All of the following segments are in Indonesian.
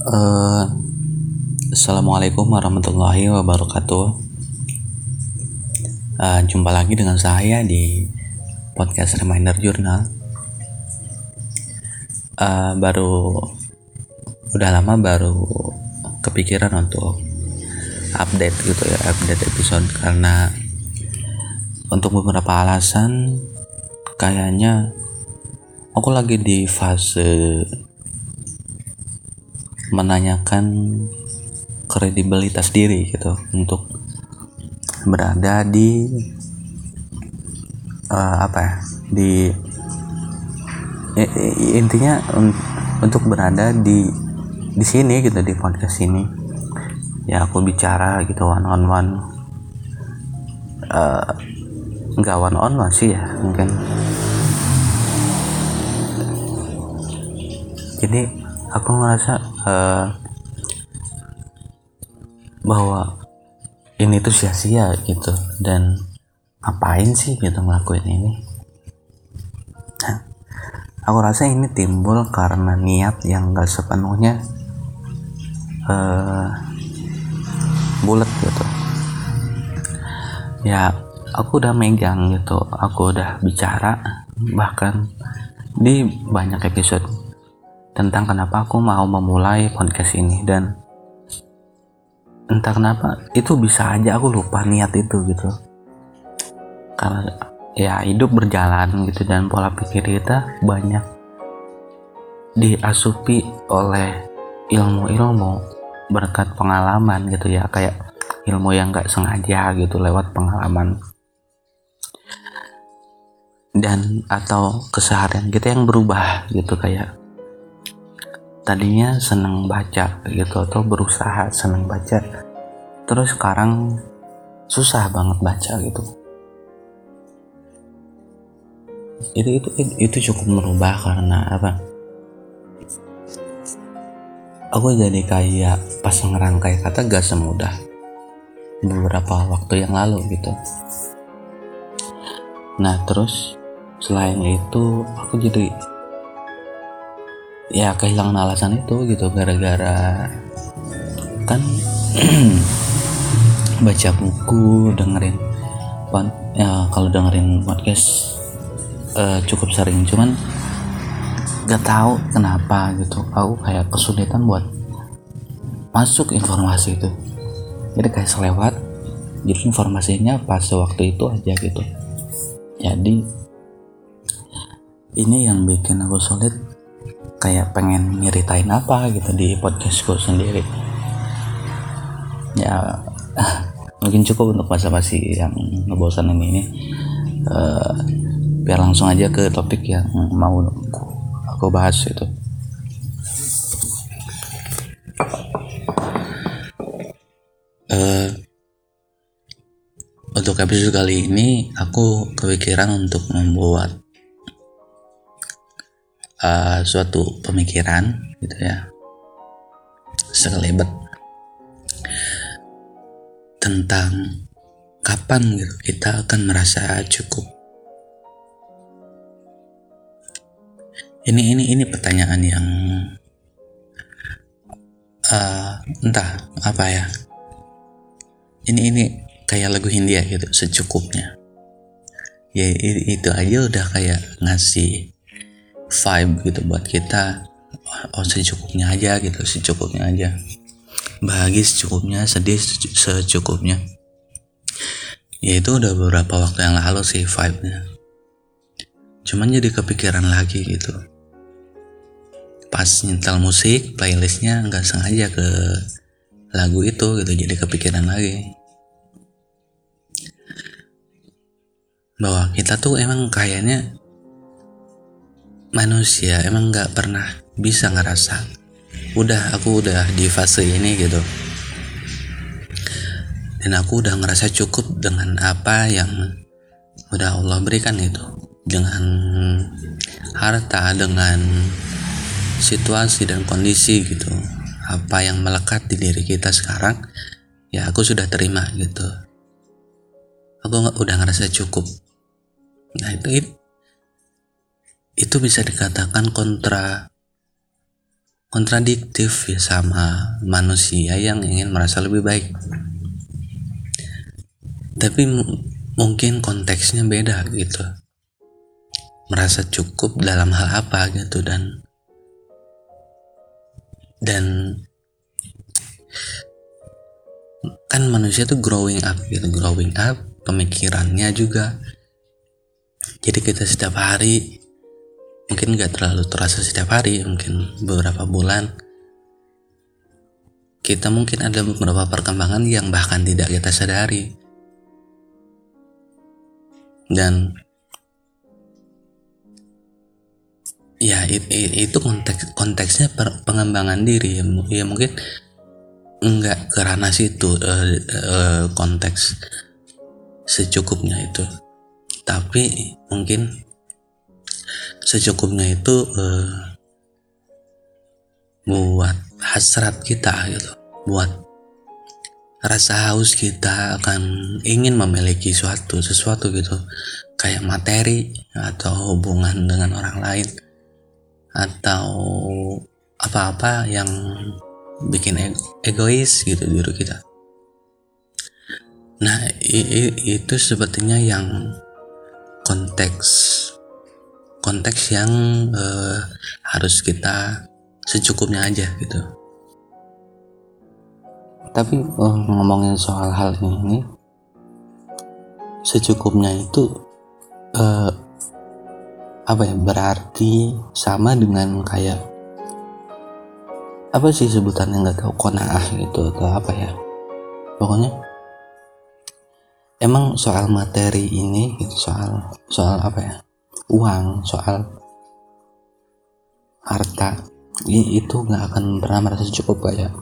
Uh, Assalamualaikum warahmatullahi wabarakatuh. Uh, jumpa lagi dengan saya di podcast Reminder Journal. Uh, baru udah lama baru kepikiran untuk update gitu ya, update episode karena untuk beberapa alasan kayaknya aku lagi di fase menanyakan kredibilitas diri gitu untuk berada di uh, apa ya di intinya untuk berada di di sini gitu di podcast ini. Ya aku bicara gitu one on one. Uh, nggak one on one sih ya mungkin. Jadi aku ngerasa uh, bahwa ini tuh sia-sia gitu. Dan ngapain sih gitu ngelakuin ini? Nah, aku rasa ini timbul karena niat yang gak sepenuhnya uh, bulat gitu. Ya aku udah megang gitu. Aku udah bicara bahkan di banyak episode tentang kenapa aku mau memulai podcast ini dan entah kenapa itu bisa aja aku lupa niat itu gitu. Karena ya hidup berjalan gitu dan pola pikir kita banyak diasupi oleh ilmu-ilmu berkat pengalaman gitu ya kayak ilmu yang gak sengaja gitu lewat pengalaman. Dan atau keseharian kita yang berubah gitu kayak tadinya seneng baca gitu atau berusaha seneng baca. Terus sekarang susah banget baca gitu. Itu itu itu cukup merubah karena apa? Aku jadi kayak pas ngerangkai kata gak semudah beberapa waktu yang lalu gitu. Nah terus selain itu aku jadi ya kehilangan alasan itu gitu gara-gara kan baca buku dengerin ya kalau dengerin podcast uh, cukup sering. Cuman gak tahu kenapa gitu. Aku kayak kesulitan buat masuk informasi itu. Jadi kayak selewat. Jadi informasinya pas waktu itu aja gitu. Jadi ini yang bikin aku sulit kayak pengen nyeritain apa gitu di podcastku sendiri. Ya mungkin cukup untuk basa-basi yang ngebosanin ini. Uh, biar langsung aja ke topik yang mau aku, aku bahas itu. Uh, untuk episode kali ini aku kepikiran untuk membuat uh, suatu pemikiran gitu ya. Sekelebet tentang kapan gitu kita akan merasa cukup. Ini ini ini pertanyaan yang uh, entah apa ya. Ini ini kayak lagu Hindia gitu secukupnya. Ya itu aja udah kayak ngasih vibe gitu buat kita. Oh secukupnya aja gitu secukupnya aja. Bahagia secukupnya sedih secukupnya. Ya itu udah beberapa waktu yang lalu sih vibe-nya. Cuman jadi kepikiran lagi gitu. Pas nyetel musik playlistnya nggak sengaja ke lagu itu gitu jadi kepikiran lagi. Bahwa kita tuh emang kayaknya manusia emang nggak pernah bisa ngerasa udah aku udah di fase ini gitu. Dan aku udah ngerasa cukup dengan apa yang udah Allah berikan itu. Dengan harta dengan situasi dan kondisi gitu. Apa yang melekat di diri kita sekarang ya aku sudah terima gitu. Aku udah ngerasa cukup. Nah itu itu bisa dikatakan kontra kontradiktif ya sama manusia yang ingin merasa lebih baik. Tapi mungkin konteksnya beda gitu. Merasa cukup dalam hal apa gitu dan dan kan manusia tuh growing up gitu growing up pemikirannya juga. Jadi kita setiap hari mungkin gak terlalu terasa setiap hari mungkin beberapa bulan. Kita mungkin ada beberapa perkembangan yang bahkan tidak kita sadari. Dan ya itu konteks konteksnya pengembangan diri. Ya, ya mungkin enggak ke ranah situ uh, uh, konteks secukupnya itu. Tapi mungkin secukupnya itu uh, buat hasrat kita gitu. Buat rasa haus kita akan ingin memiliki suatu sesuatu gitu. Kayak materi atau hubungan dengan orang lain. Atau apa-apa yang bikin egois gitu diri kita. Nah itu sepertinya yang konteks konteks yang uh, harus kita secukupnya aja gitu. Tapi uh, ngomongin soal hal ini secukupnya itu uh, apa ya berarti sama dengan kayak apa sih sebutannya nggak tahu konaah gitu atau apa ya. Pokoknya emang soal materi ini gitu soal soal apa ya uang soal harta. Itu nggak akan pernah merasa cukup kayak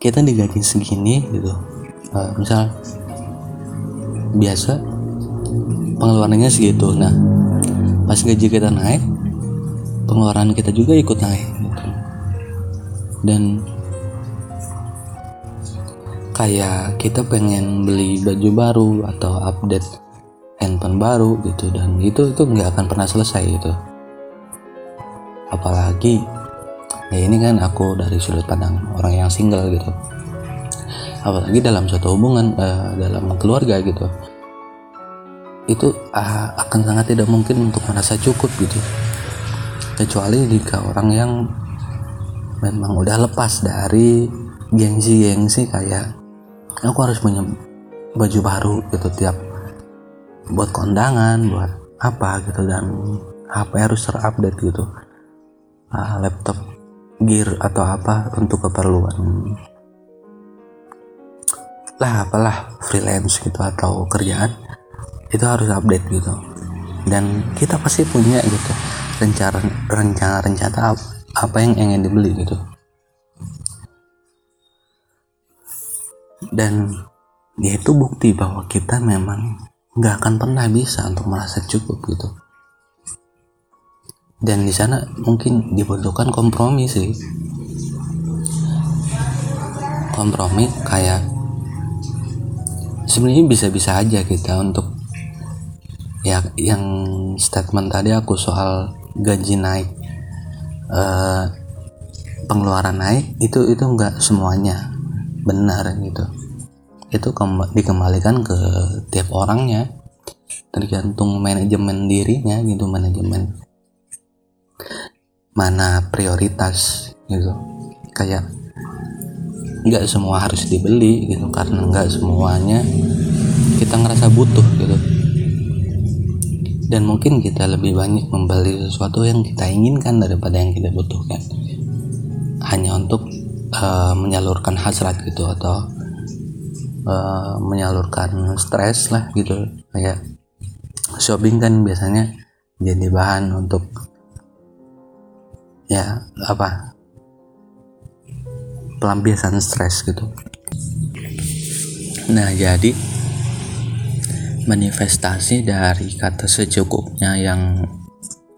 kita digaji segini gitu. Uh, misal biasa pengeluarannya segitu. Nah pas gaji kita naik pengeluaran kita juga ikut naik gitu. dan kayak kita pengen beli baju baru atau update handphone baru gitu dan itu itu nggak akan pernah selesai gitu. Apalagi ya ini kan aku dari sudut pandang orang yang single gitu. Apalagi dalam suatu hubungan uh, dalam keluarga gitu. Itu uh, akan sangat tidak mungkin untuk merasa cukup gitu. Kecuali jika orang yang memang udah lepas dari gengsi-gengsi kayak aku harus punya baju baru gitu tiap buat kondangan buat apa gitu dan HP harus terupdate gitu. Uh, laptop gear atau apa untuk keperluan. Lah apalah freelance gitu atau kerjaan itu harus update gitu. Dan kita pasti punya gitu rencana rencana rencana apa yang ingin dibeli gitu. Dan ya itu bukti bahwa kita memang nggak akan pernah bisa untuk merasa cukup gitu. Dan di sana mungkin dibutuhkan kompromi sih. Kompromi kayak sebenarnya bisa-bisa aja kita untuk ya yang statement tadi aku soal gaji naik uh, pengeluaran naik itu itu enggak semuanya benar gitu. Itu dikembalikan ke tiap orangnya tergantung manajemen dirinya gitu manajemen mana prioritas gitu. Kayak nggak semua harus dibeli gitu karena nggak semuanya kita ngerasa butuh gitu. Dan mungkin kita lebih banyak membeli sesuatu yang kita inginkan daripada yang kita butuhkan. Hanya untuk uh, menyalurkan hasrat gitu atau uh, menyalurkan stres lah gitu. Kayak shopping kan biasanya jadi bahan untuk ya apa pelampiasan stres gitu. Nah jadi manifestasi dari kata secukupnya yang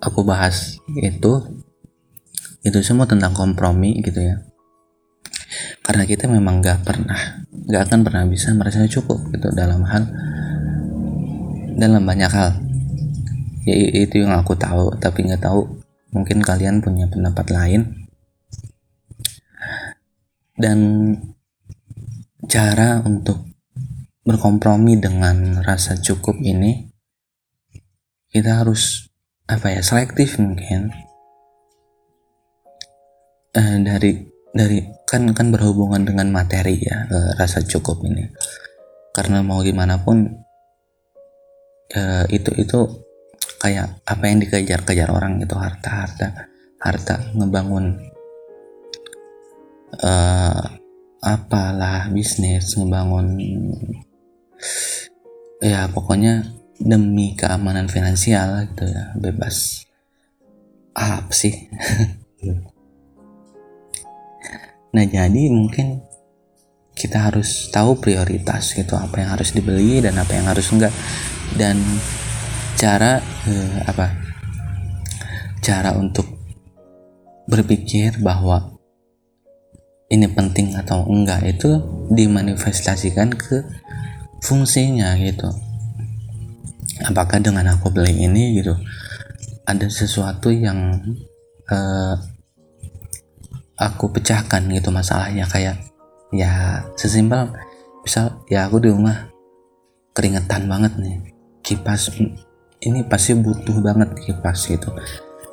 aku bahas itu itu semua tentang kompromi gitu ya. Karena kita memang gak pernah gak akan pernah bisa merasa cukup gitu dalam hal dalam banyak hal. Ya itu yang aku tahu tapi nggak tahu mungkin kalian punya pendapat lain. Dan cara untuk berkompromi dengan rasa cukup ini kita harus apa ya selektif mungkin. Eh, dari dari kan kan berhubungan dengan materi ya eh, rasa cukup ini. Karena mau gimana pun eh, itu itu kayak apa yang dikejar-kejar orang itu harta harta harta ngebangun eh, apalah bisnis ngebangun ya pokoknya demi keamanan finansial gitu ya bebas. Apa sih. Nah jadi mungkin kita harus tahu prioritas gitu apa yang harus dibeli dan apa yang harus enggak dan cara eh, apa? Cara untuk berpikir bahwa ini penting atau enggak itu dimanifestasikan ke fungsinya gitu. Apakah dengan aku beli ini gitu ada sesuatu yang uh, aku pecahkan gitu masalahnya. Kayak ya sesimpel misal ya aku di rumah keringetan banget nih kipas. Ini pasti butuh banget kipas gitu.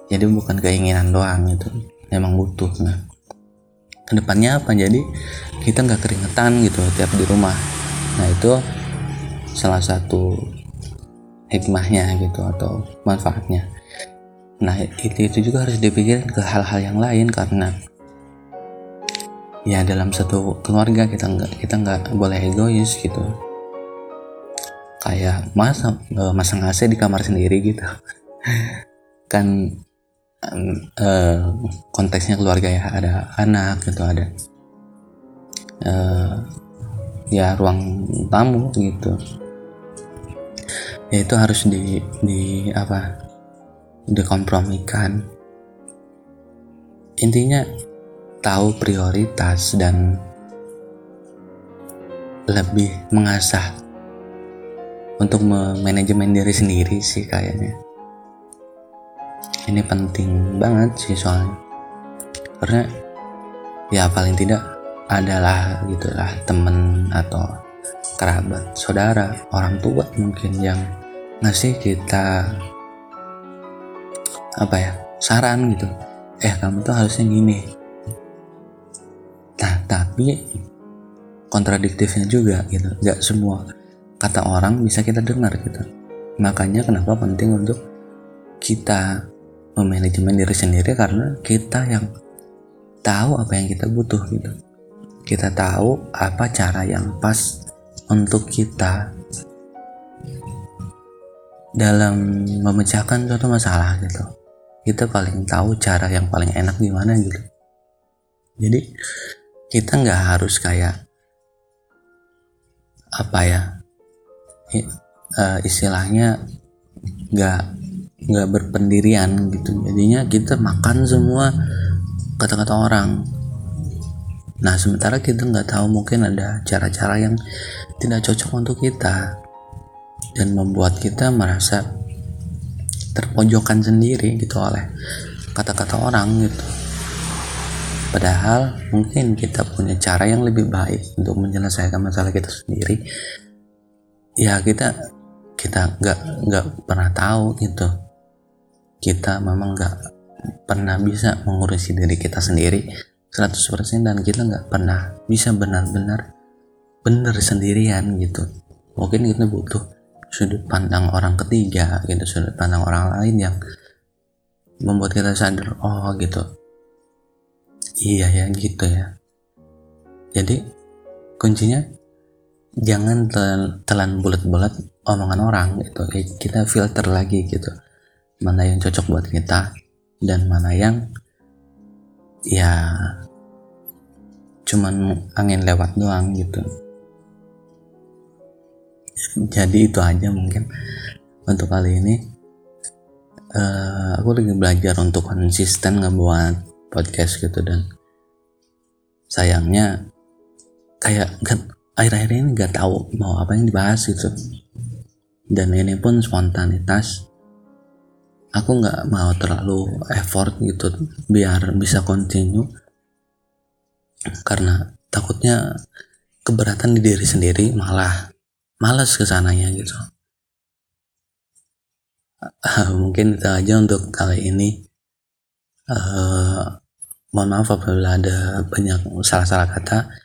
Jadi bukan keinginan doang gitu. Memang butuh nah. Ke depannya apa? Jadi kita nggak keringetan gitu tiap di rumah. Nah itu salah satu hikmahnya gitu atau manfaatnya. Nah itu itu juga harus dipikirkan ke hal-hal yang lain karena ya dalam satu keluarga kita nggak kita nggak boleh egois gitu kayak masa eh, masang AC di kamar sendiri gitu. Kan uh, konteksnya keluarga ya ada anak gitu ada uh, ya ruang tamu gitu. Ya itu harus di di apa dikompromikan. Intinya tahu prioritas dan lebih mengasah untuk manajemen diri sendiri sih kayaknya. Ini penting banget sih soalnya. Karena ya paling tidak adalah gitulah temen atau kerabat saudara orang tua mungkin yang ngasih kita apa ya saran gitu. Eh kamu tuh harusnya gini. Nah tapi kontradiktifnya juga gitu. Nggak semua kata orang bisa kita dengar gitu. Makanya kenapa penting untuk kita memanajemen diri sendiri karena kita yang tahu apa yang kita butuh gitu. Kita tahu apa cara yang pas untuk kita dalam memecahkan suatu masalah gitu. Kita paling tahu cara yang paling enak gimana gitu. Jadi kita nggak harus kayak apa ya uh, istilahnya nggak nggak berpendirian gitu. Jadinya kita makan semua kata-kata orang. Nah sementara kita nggak tahu mungkin ada cara-cara yang tidak cocok untuk kita dan membuat kita merasa terpojokan sendiri gitu oleh kata-kata orang gitu. Padahal mungkin kita punya cara yang lebih baik untuk menyelesaikan masalah kita sendiri ya kita kita nggak nggak pernah tahu gitu. Kita memang nggak pernah bisa mengurusi diri kita sendiri 100% dan kita nggak pernah bisa benar-benar benar sendirian gitu. Mungkin kita butuh sudut pandang orang ketiga gitu sudut pandang orang lain yang membuat kita sadar oh gitu. Iya ya gitu ya. Jadi kuncinya jangan telan, telan bulat-bulat omongan orang gitu. Kita filter lagi gitu. Mana yang cocok buat kita dan mana yang ya cuman angin lewat doang gitu. Jadi itu aja mungkin untuk kali ini. Uh, aku lagi belajar untuk konsisten ngebuat podcast gitu dan sayangnya kayak kan akhir-akhir ini nggak tahu mau apa yang dibahas gitu. Dan ini pun spontanitas. Aku nggak mau terlalu effort gitu biar bisa continue. Karena takutnya keberatan di diri sendiri malah malas ke sananya gitu. Mungkin itu aja untuk kali ini. Uh, mohon maaf apabila ada banyak salah-salah kata